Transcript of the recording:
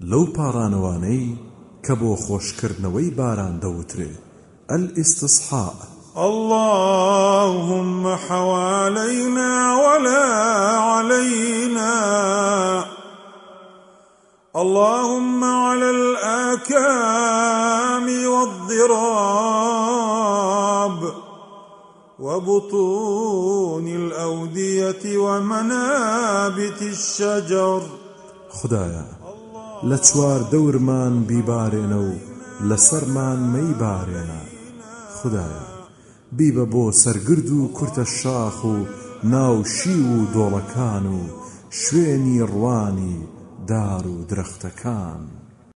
لەو پاڕانەوانەی کە بۆ خۆشکردنەوەی باران دەوترێ الاستصحاء اللهم حوالينا ولا علينا. اللهم على الآكام والضراب وبطون الأودية ومنابت الشجر. خدایا لە چوار دەورمان بیبارێنە و لەسەرمان مەیبارێنە خدایە بیبە بۆ سەرگرد و کورتە شاخ و ناوشی و دۆڵەکان و شوێنی ڕوانی دار و درەختەکان.